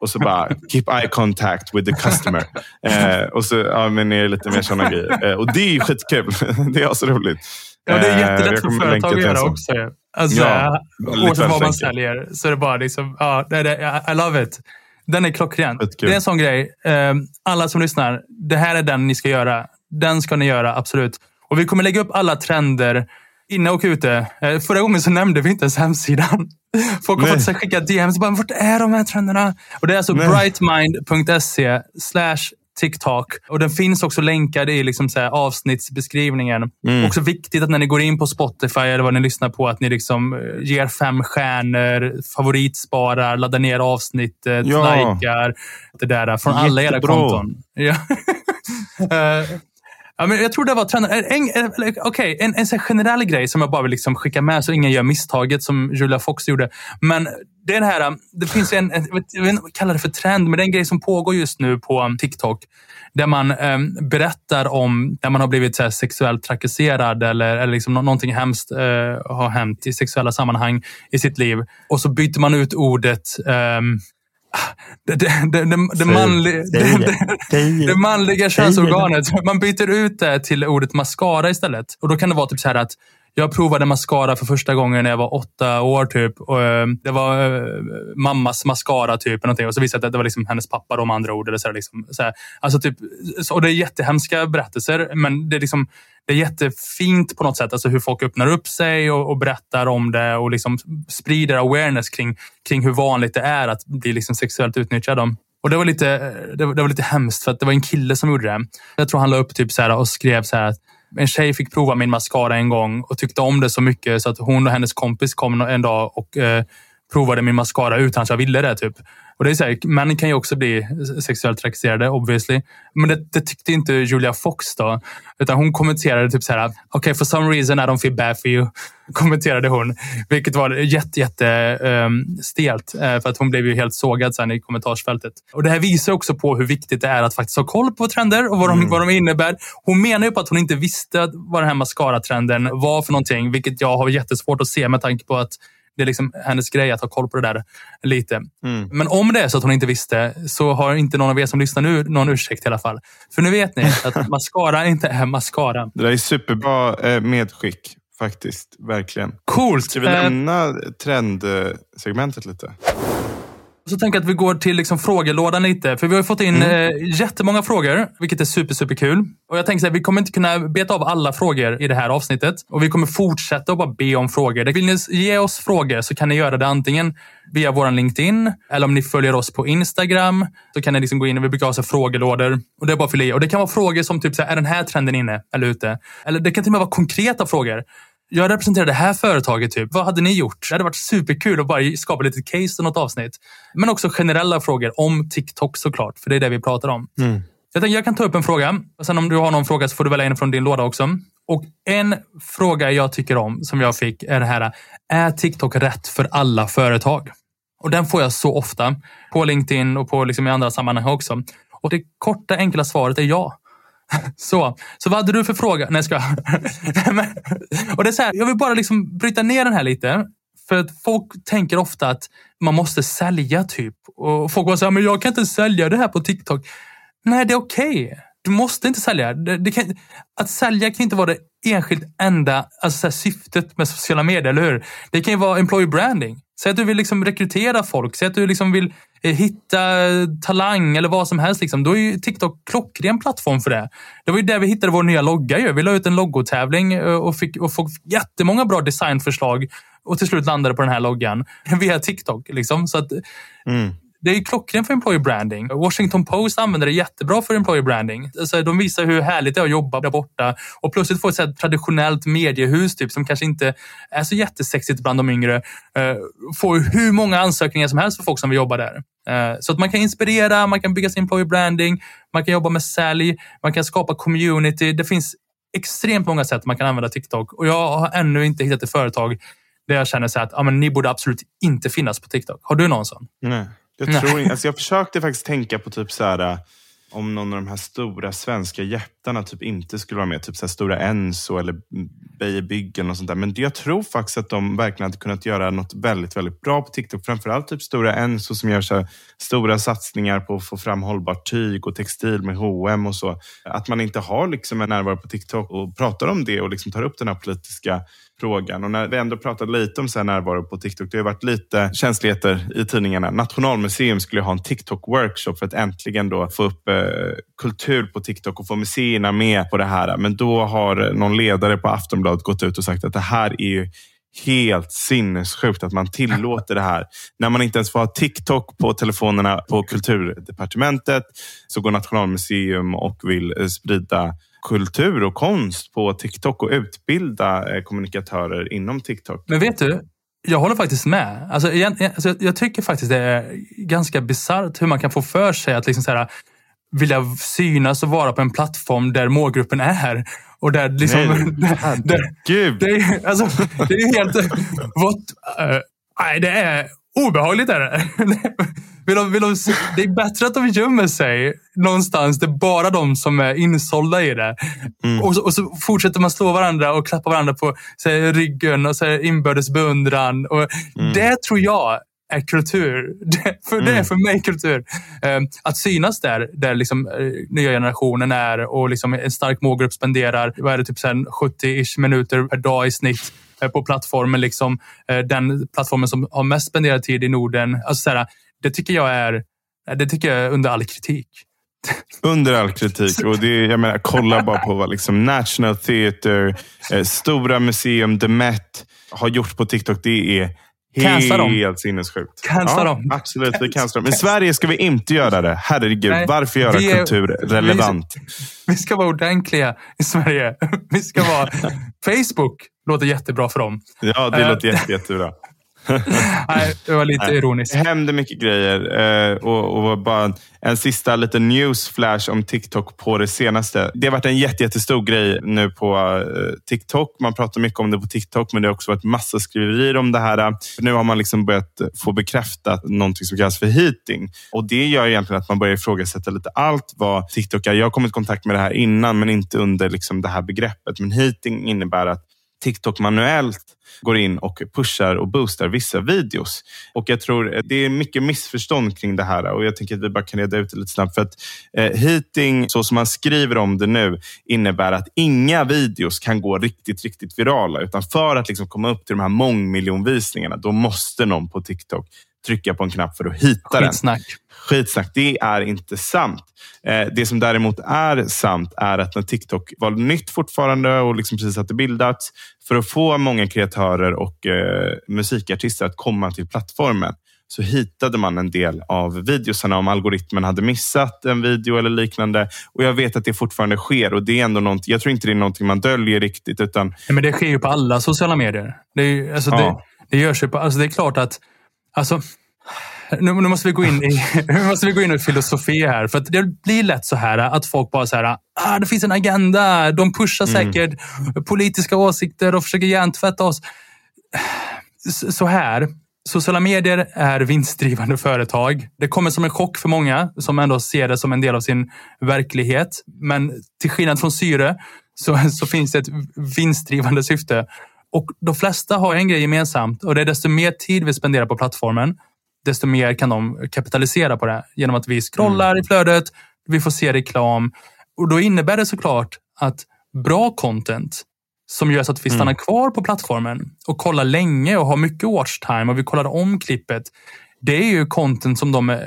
Och så bara, keep eye contact with the customer. Eh, och så ja, men är det lite mer sådana grejer. Och det är skitkul. det är så roligt. Ja, det är Eh, jättelätt för företag att göra också. Alltså, Ja, oavsett vad man säljer så är det bara liksom, ja, det är det, I love it. Den är klockren. Det är en sån grej. eh, Alla som lyssnar, det här är den ni ska göra. Den ska ni göra, absolut. Och vi kommer lägga upp alla trender inne och ute. Eh, Förra gången så nämnde vi inte ens hemsidan. Folk har Nej. fått skicka DMs. Bara, Vart är de här trenderna? Och det är alltså brightmind.se slash TikTok. Och den finns också länkad i liksom så avsnittsbeskrivningen. Mm. Också viktigt att när ni går in på Spotify eller vad ni lyssnar på, att ni liksom eh, ger fem stjärnor, favoritsparar, laddar ner avsnittet, Ja. likar. Det där från alla era konton. Ja. Eh, Ja, men jag tror det var trenden. En, okej, en, en generell grej som jag bara vill liksom skicka med så ingen gör misstaget som Julia Fox gjorde. Men det är det här, det finns en, jag vet inte vad kallar det för trend, men det är en grej som pågår just nu på TikTok. Där man eh, berättar om när man har blivit så här, sexuellt trakasserad eller, eller liksom nå- någonting hemskt eh, har hänt i sexuella sammanhang i sitt liv. Och så byter man ut ordet det, manliga, det manliga könsorganet. Man byter ut det till ordet mascara istället. Och Då kan det vara typ så här att jag provade mascara för första gången när jag var åtta år. typ. Och, eh, det var eh, mammas mascara typ. eller Någonting. Och så visade det sig att det var liksom hennes pappa då, med andra ord. Eller så här, liksom, så här. Alltså, typ, så, och det är jättehemska berättelser, men det är, liksom, det är jättefint på något sätt. Alltså hur folk öppnar upp sig och, och berättar om det och liksom sprider awareness kring, kring hur vanligt det är att bli liksom sexuellt utnyttjad. Om. Och det var, lite, eh, det, var, det var lite hemskt för att det var en kille som gjorde det. Jag tror han la upp typ så här och skrev så här att en tjej fick prova min mascara en gång och tyckte om det så mycket så att hon och hennes kompis kom en dag och eh, provade min mascara utan att jag ville det. Typ. Och det är så här, män kan ju också bli sexuellt trakasserade, obviously. Men det, det, tyckte inte Julia Fox då. Utan hon kommenterade typ så här, okej, okay, for some reason I don't feel bad for you. Kommenterade hon. Vilket var jätte, jätte um, stelt. Uh, för att hon blev ju helt sågad sen i kommentarsfältet. Och det här visar också på hur viktigt det är att faktiskt ha koll på trender och vad de, mm. vad de innebär. Hon menar ju på att hon inte visste vad den här mascara-trenden var för någonting. Vilket jag har jättesvårt att se med tanke på att det är liksom hennes grej att ha koll på det där lite. Mm. Men om det är så att hon inte visste så har inte någon av er som lyssnar nu någon ursäkt i alla fall. För nu vet ni att mascara inte är mascara. Det där är superbra eh, medskick faktiskt. Verkligen. Coolt! Ska vi eh, lämna trendsegmentet lite? Så tänker jag att vi går till liksom frågelådan lite. För vi har fått in mm. eh, jättemånga frågor, vilket är super, super kul. Och jag tänker att vi kommer inte kunna beta av alla frågor i det här avsnittet. Och vi kommer fortsätta att bara be om frågor. Vill ni ge oss frågor så kan ni göra det antingen via vår LinkedIn eller om ni följer oss på Instagram så kan ni liksom gå in och vi brukar ha så frågelådor. Och det är bara att Och det kan vara frågor som typ så här, är den här trenden inne eller ute? Eller det kan till och med vara konkreta frågor jag representerar det här företaget, typ. vad hade ni gjort? Det hade varit superkul att bara skapa lite case till något avsnitt. Men också generella frågor om TikTok såklart, för det är det vi pratar om. Mm. Jag, tänkte, jag kan ta upp en fråga. Och sen om du har någon fråga så får du välja in från din låda också. Och En fråga jag tycker om, som jag fick, är det här. Är TikTok rätt för alla företag? Och Den får jag så ofta. På LinkedIn och på liksom i andra sammanhang också. Och Det korta enkla svaret är ja. Så, så vad hade du för fråga? Nej, ska och det är så här, Jag vill bara liksom bryta ner den här lite. För att folk tänker ofta att man måste sälja typ. Och folk bara så här, men jag kan inte sälja det här på TikTok. Nej, det är okej. Okay. Du måste inte sälja. Det, det kan, att sälja kan inte vara det enskilt enda alltså här, syftet med sociala medier, eller hur? Det kan ju vara employee branding. Säg att du vill liksom rekrytera folk. Säg att du liksom vill eh, hitta eh, talang eller vad som helst. Liksom. Då är ju TikTok klockren plattform för det. Det var ju där vi hittade vår nya logga. Ju. Vi la ut en logotävling eh, och fick, och fick jättemånga bra designförslag och till slut landade på den här loggan via TikTok. Liksom. Så att, mm. Det är klockrent för employer branding. Washington Post använder det jättebra för employer branding. Alltså, de visar hur härligt det är att jobba där borta och plötsligt få ett traditionellt mediehus typ, som kanske inte är så jättesexigt bland de yngre. Uh, får hur många ansökningar som helst för folk som vill jobba där. Eh, så att man kan inspirera, man kan bygga sin employer branding, man kan jobba med sälj, man kan skapa community. Det finns extremt många sätt man kan använda TikTok och jag har ännu inte hittat ett företag där jag känner så att ah, men ni borde absolut inte finnas på TikTok. Har du någon sån? Nej. Jag, tror inte, alltså jag försökte faktiskt tänka på typ så här, äh, om någon av de här stora svenska jättarna typ inte skulle vara med. Typ så Stora Enso eller Beijer Bygg och sånt där. Men jag tror faktiskt att de verkligen hade kunnat göra något väldigt, väldigt bra på TikTok. Framförallt typ Stora Enso som gör så stora satsningar på att få fram hållbart tyg och textil med H&M och så. Att man inte har liksom en närvaro på TikTok och pratar om det och liksom tar upp den här politiska frågan. Och när vi ändå pratade lite om så här närvaro på TikTok, det har varit lite känsligheter i tidningarna. Nationalmuseum skulle ha en TikTok-workshop för att äntligen då få upp eh, kultur på TikTok och få museer museerna med på det här. Men då har någon ledare på Aftonbladet gått ut och sagt att det här är ju helt sinnessjukt att man tillåter det här. När man inte ens får ha TikTok på telefonerna på kulturdepartementet så går Nationalmuseum och vill eh, sprida kultur och konst på TikTok och utbilda eh, kommunikatörer inom TikTok. Men vet du, jag håller faktiskt med. Alltså, jag, eh, alltså, jag, jag tycker faktiskt det är ganska bisarrt hur man kan få för sig att liksom så här, vilja synas och vara på en plattform där målgruppen är. Och där liksom... Nej, där, Gud. Det, är, alltså, det är helt... What, uh, nej, det är obehagligt. Är det. Vill de, vill de, det är bättre att de gömmer sig någonstans där bara de som är insålda i det. Mm. Och, så, och, så, fortsätter man slå varandra och klappa varandra på här, ryggen och så här, inbördes beundran. Och mm. Det tror jag är kultur. Det, för mm. Det är mm. för mig kultur. Um, att synas där, där liksom, uh, nya generationen är och liksom en stark målgrupp spenderar vad är det, typ 70 minuter per dag i snitt uh, på plattformen. Liksom, uh, den plattformen som har mest spenderad tid i Norden. Alltså, såhär, det tycker jag är, det tycker jag är under all kritik. Under all kritik. Och det, jag menar, kolla bara på vad liksom National Theatre, eh, Stora Museum, The Met har gjort på TikTok. Det är helt sinnessjukt. Cancella ja, dem. Absolut, vi cancelar dem. I Sverige ska vi inte göra det. Herregud, Nej, varför göra är, kultur relevant? Vi, vi ska vara ordentliga i Sverige. Vi ska vara... Facebook låter jättebra för dem. Ja, det låter jätte, jättebra. Nej, det var lite ironiskt. Det händer mycket grejer. Eh, och, och bara en sista liten newsflash om TikTok på det senaste. Det har varit en jätte, jättestor grej nu på eh, TikTok. Man pratar mycket om det på TikTok, men det har också varit massa skriverier om det här. Nu har man liksom börjat få bekräftat någonting som kallas för heating. Och Det gör egentligen att man börjar ifrågasätta lite allt vad TikTok är. Jag har kommit i kontakt med det här innan, men inte under liksom det här begreppet. Men heating innebär att TikTok manuellt går in och pushar och boostar vissa videos. Och jag tror eh, det är mycket missförstånd kring det här och jag tänker att vi bara kan reda ut det lite snabbt. För att eh, heating, så som man skriver om det nu, innebär att inga videos kan gå riktigt, riktigt virala. Utan för att liksom komma upp till de här mångmiljonvisningarna, då måste någon på TikTok trycka på en knapp för att hitta Skitsnack. den. Skitsnack. Det är inte sant. Eh, det som däremot är sant är att när TikTok var nytt fortfarande och liksom precis hade bildats, för att få många kreatörer och eh, musikartister att komma till plattformen så hittade man en del av videosarna om algoritmen hade missat en video eller liknande. Och Jag vet att det fortfarande sker och det är ändå något, jag tror inte det är någonting man döljer riktigt. Utan... Ja, men det sker ju på alla sociala medier. Det, är, alltså, ja. det, det görs ju på, alltså, det är klart att Alltså, nu, nu, måste vi gå in i, nu måste vi gå in i filosofi här. För det blir lätt så här att folk bara så här, ah, det finns en agenda. De pushar mm. säkert politiska åsikter och försöker hjärntvätta oss. Så här, sociala medier är vinstdrivande företag. Det kommer som en chock för många som ändå ser det som en del av sin verklighet. Men till skillnad från syre så, så finns det ett vinstdrivande syfte. Och de flesta har en grej gemensamt och det är desto mer tid vi spenderar på plattformen, desto mer kan de kapitalisera på det genom att vi scrollar mm. i flödet, vi får se reklam och då innebär det såklart att bra content som gör så att vi stannar mm. kvar på plattformen och kollar länge och har mycket watchtime och vi kollar om klippet. Det är ju content som de eh,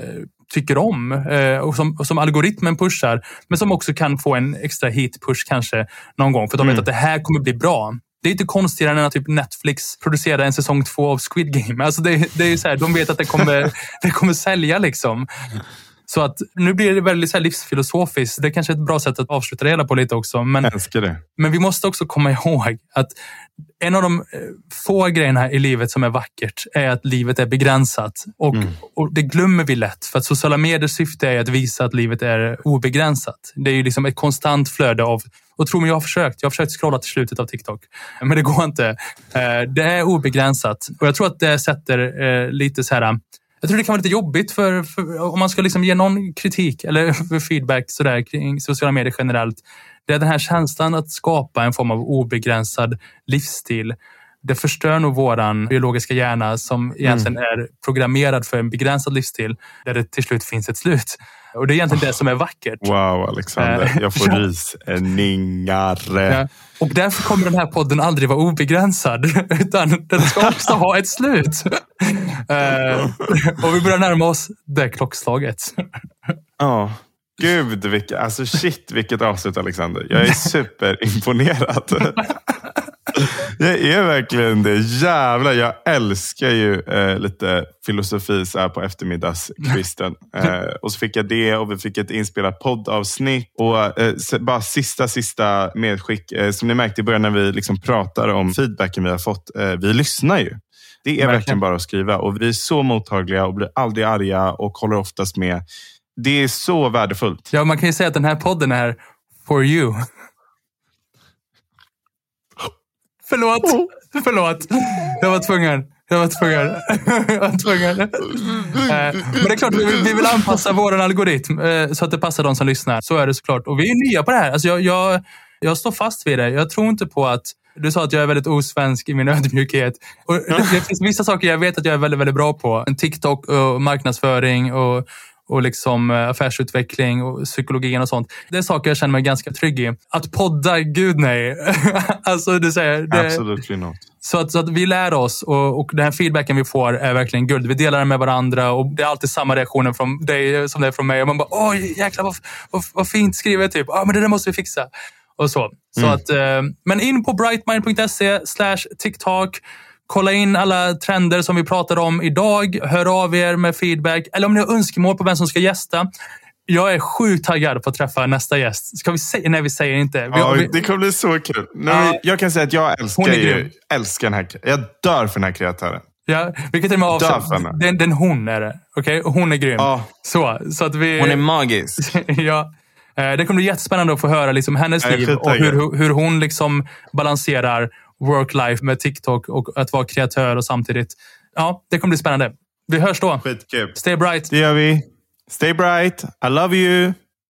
tycker om eh, och som, som algoritmen pushar, men som också kan få en extra hit-push kanske någon gång för de vet mm. att det här kommer bli bra. Det är inte konstigare än att typ Netflix producerar en säsong två av Squid Game. Alltså det, det är så här, de vet att det kommer, det kommer sälja. liksom. Så att nu blir det väldigt så livsfilosofiskt. Det är kanske är ett bra sätt att avsluta det hela på lite också. Men, men vi måste också komma ihåg att en av de eh, få grejerna i livet som är vackert är att livet är begränsat. Och, mm. och det glömmer vi lätt. För att sociala mediers syfte är att visa att livet är obegränsat. Det är ju liksom ett konstant flöde av och tro mig, jag har försökt. Jag har försökt scrolla till slutet av TikTok. Men det går inte. Eh, det är obegränsat. Och jag tror att det sätter eh, lite så här jag tror det kan vara lite jobbigt för, för om man ska liksom ge någon kritik eller feedback sådär kring sociala medier generellt. Det är den här känslan att skapa en form av obegränsad livsstil. Det förstör nog våran biologiska hjärna som egentligen mm. är programmerad för en begränsad livsstil där det till slut finns ett slut. Och det är egentligen det som är vackert. Wow, Alexander. Eh, jag får rysningar. Ja. Och därför kommer den här podden aldrig vara obegränsad. Utan den ska också ha ett slut. Eh, och vi börjar närma oss det klockslaget. Ja. Gud, vilka, alltså shit vilket avslut Alexander. Jag är superimponerad. Jag är verkligen det. Jävlar, jag älskar ju eh, lite filosofi så här på eftermiddagskvisten. Eh, och så fick jag det och vi fick ett inspelat poddavsnitt. Och eh, bara sista, sista medskick. Eh, som ni märkte i början när vi liksom pratar om feedbacken vi har fått. Eh, vi lyssnar ju. Det är verkligen. verkligen bara att skriva och vi är så mottagliga och blir aldrig arga och håller oftast med. Det är så värdefullt. Ja, man kan ju säga att den här podden är for you. Förlåt. Oh. Förlåt. Jag var tvungen. Jag var tvungen. Jag var tvungen. Eh, men det är klart, vi, vi vill anpassa vår algoritm eh, så att det passar de som lyssnar. Så är det såklart. Och vi är nya på det här. Alltså jag, jag, jag står fast vid det. Jag tror inte på att du sa att jag är väldigt osvensk i min ödmjukhet. Och det, det finns vissa saker jag vet att jag är väldigt, väldigt bra på. TikTok och marknadsföring och och liksom eh, affärsutveckling och psykologin och sånt. Det är saker jag känner mig ganska trygg i. Att podda, gud nej. alltså, du säger, det, Absolutely not. Så att, så att vi lär oss och, och den här feedbacken vi får är verkligen guld. Vi delar den med varandra och det är alltid samma reaktioner från dig som det är från mig. Och man bara, åh jäklar vad, vad, vad fint skrivet. Typ. Ah, men det där måste vi fixa. Och så. så mm. att, eh, men in på brightmind.se slash TikTok. Kolla in alla trender som vi pratade om idag. Hör av er med feedback eller om ni har önskemål på vem som ska gästa. Jag är sjukt taggad på att träffa nästa gäst. Ska vi säga? Nej, vi säger inte. Vi, ja, vi, det kommer bli så kul. Nej, ja, jag kan säga att jag älskar, ju, älskar den här, jag dör för den här kreatören. Ja, vi kan till och med. Döfarna. Den, den hon är det. Okej? Och Hon är grym. Ja. Så, så att vi... Hon är magisk. ja. Eh, Det kommer bli jättespännande att få höra liksom hennes liv och hur, hur hon liksom balanserar work-life med TikTok och att vara kreatör och samtidigt. Ja, det kommer bli spännande. Vi hörs då. Skitkul. Stay bright. Det gör vi. Stay bright. I love you.